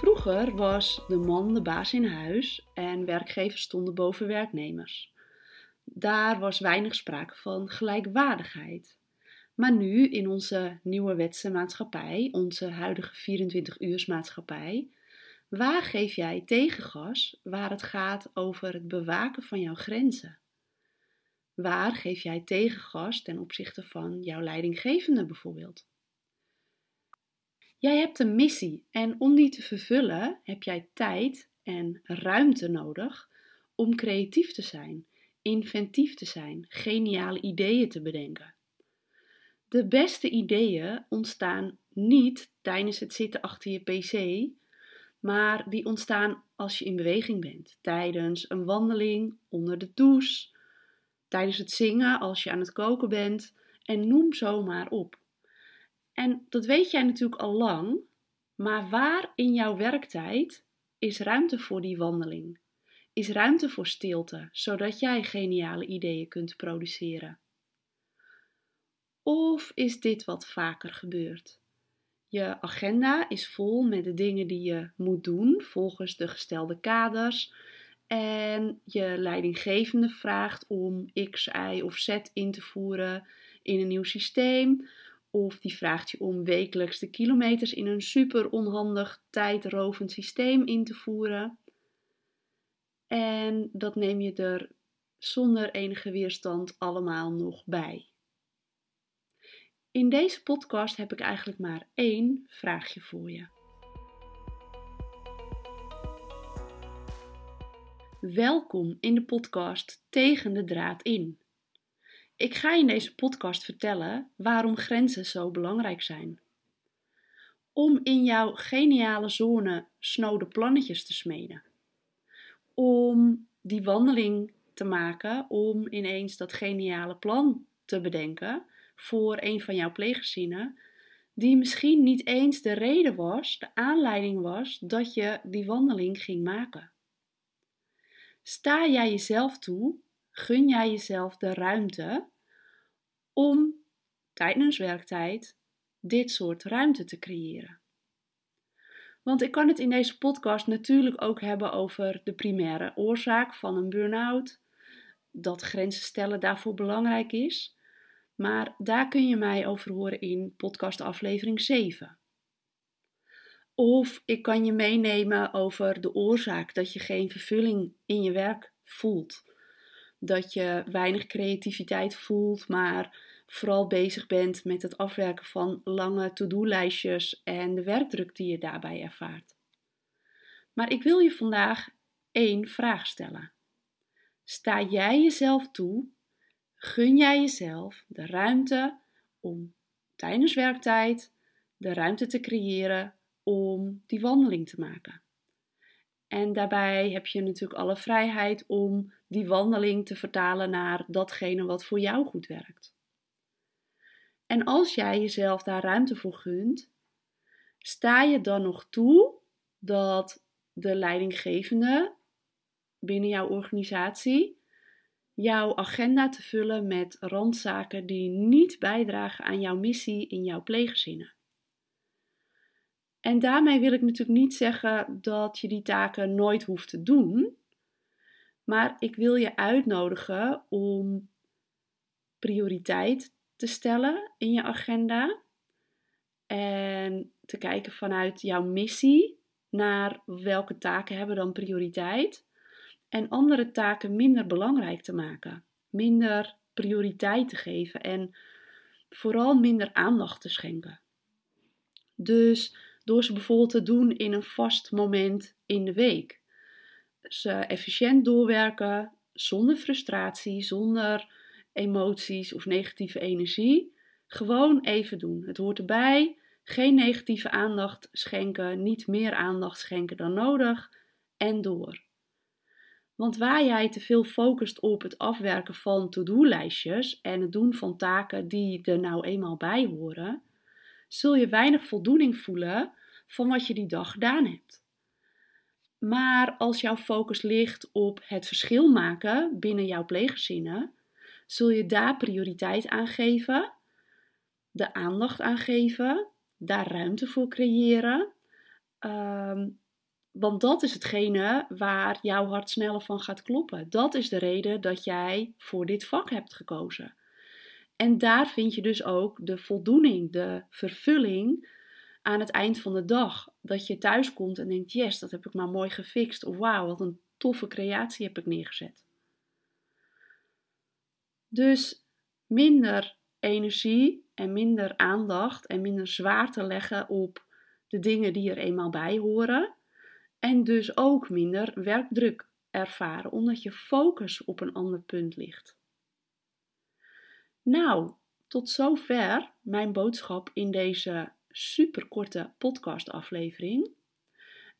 Vroeger was de man de baas in huis en werkgevers stonden boven werknemers. Daar was weinig sprake van gelijkwaardigheid. Maar nu, in onze nieuwe wetse maatschappij, onze huidige 24-uursmaatschappij, waar geef jij tegengas waar het gaat over het bewaken van jouw grenzen? Waar geef jij tegengas ten opzichte van jouw leidinggevende bijvoorbeeld? Jij hebt een missie en om die te vervullen heb jij tijd en ruimte nodig om creatief te zijn, inventief te zijn, geniale ideeën te bedenken. De beste ideeën ontstaan niet tijdens het zitten achter je pc, maar die ontstaan als je in beweging bent, tijdens een wandeling, onder de douche, tijdens het zingen, als je aan het koken bent en noem zomaar op. En dat weet jij natuurlijk al lang, maar waar in jouw werktijd is ruimte voor die wandeling? Is ruimte voor stilte, zodat jij geniale ideeën kunt produceren? Of is dit wat vaker gebeurt? Je agenda is vol met de dingen die je moet doen volgens de gestelde kaders. En je leidinggevende vraagt om X, Y of Z in te voeren in een nieuw systeem. Of die vraagt je om wekelijks de kilometers in een super onhandig, tijdrovend systeem in te voeren. En dat neem je er zonder enige weerstand allemaal nog bij. In deze podcast heb ik eigenlijk maar één vraagje voor je. Welkom in de podcast Tegen de Draad in. Ik ga in deze podcast vertellen waarom grenzen zo belangrijk zijn. Om in jouw geniale zone snode plannetjes te smeden. Om die wandeling te maken, om ineens dat geniale plan te bedenken voor een van jouw pleeggezinnen, die misschien niet eens de reden was, de aanleiding was dat je die wandeling ging maken. Sta jij jezelf toe, gun jij jezelf de ruimte om tijdens werktijd dit soort ruimte te creëren. Want ik kan het in deze podcast natuurlijk ook hebben over de primaire oorzaak van een burn-out, dat grenzen stellen daarvoor belangrijk is. Maar daar kun je mij over horen in podcast aflevering 7. Of ik kan je meenemen over de oorzaak dat je geen vervulling in je werk voelt. Dat je weinig creativiteit voelt, maar vooral bezig bent met het afwerken van lange to-do-lijstjes en de werkdruk die je daarbij ervaart. Maar ik wil je vandaag één vraag stellen. Sta jij jezelf toe gun jij jezelf de ruimte om tijdens werktijd de ruimte te creëren om die wandeling te maken. En daarbij heb je natuurlijk alle vrijheid om die wandeling te vertalen naar datgene wat voor jou goed werkt. En als jij jezelf daar ruimte voor gunt, sta je dan nog toe dat de leidinggevende binnen jouw organisatie jouw agenda te vullen met randzaken die niet bijdragen aan jouw missie in jouw pleeggezinnen. En daarmee wil ik natuurlijk niet zeggen dat je die taken nooit hoeft te doen, maar ik wil je uitnodigen om prioriteit te stellen in je agenda en te kijken vanuit jouw missie naar welke taken hebben dan prioriteit en andere taken minder belangrijk te maken, minder prioriteit te geven en vooral minder aandacht te schenken. Dus door ze bijvoorbeeld te doen in een vast moment in de week. Ze efficiënt doorwerken, zonder frustratie, zonder emoties of negatieve energie. Gewoon even doen. Het hoort erbij. Geen negatieve aandacht schenken, niet meer aandacht schenken dan nodig en door. Want waar jij te veel focust op het afwerken van to-do-lijstjes en het doen van taken die er nou eenmaal bij horen, zul je weinig voldoening voelen van wat je die dag gedaan hebt. Maar als jouw focus ligt op het verschil maken binnen jouw pleeggezinnen, zul je daar prioriteit aan geven, de aandacht aan geven, daar ruimte voor creëren, ehm, Want dat is hetgene waar jouw hart sneller van gaat kloppen. Dat is de reden dat jij voor dit vak hebt gekozen. En daar vind je dus ook de voldoening, de vervulling aan het eind van de dag. Dat je thuis komt en denkt: yes, dat heb ik maar mooi gefixt. Of wauw, wat een toffe creatie heb ik neergezet. Dus minder energie en minder aandacht en minder zwaar te leggen op de dingen die er eenmaal bij horen. En dus ook minder werkdruk ervaren, omdat je focus op een ander punt ligt. Nou, tot zover mijn boodschap in deze superkorte podcastaflevering.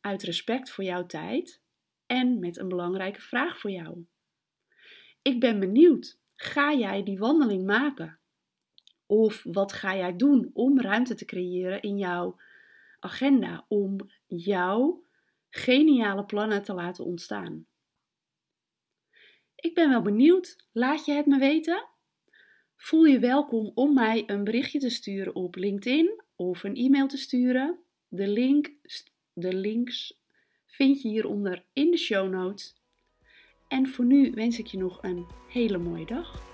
Uit respect voor jouw tijd en met een belangrijke vraag voor jou. Ik ben benieuwd, ga jij die wandeling maken? Of wat ga jij doen om ruimte te creëren in jouw agenda om jouw geniale plannen te laten ontstaan? Ik ben wel benieuwd. Laat je het me weten? Voel je welkom om mij een berichtje te sturen op LinkedIn of een e-mail te sturen. De, link, de links vind je hieronder in de show notes. En voor nu wens ik je nog een hele mooie dag.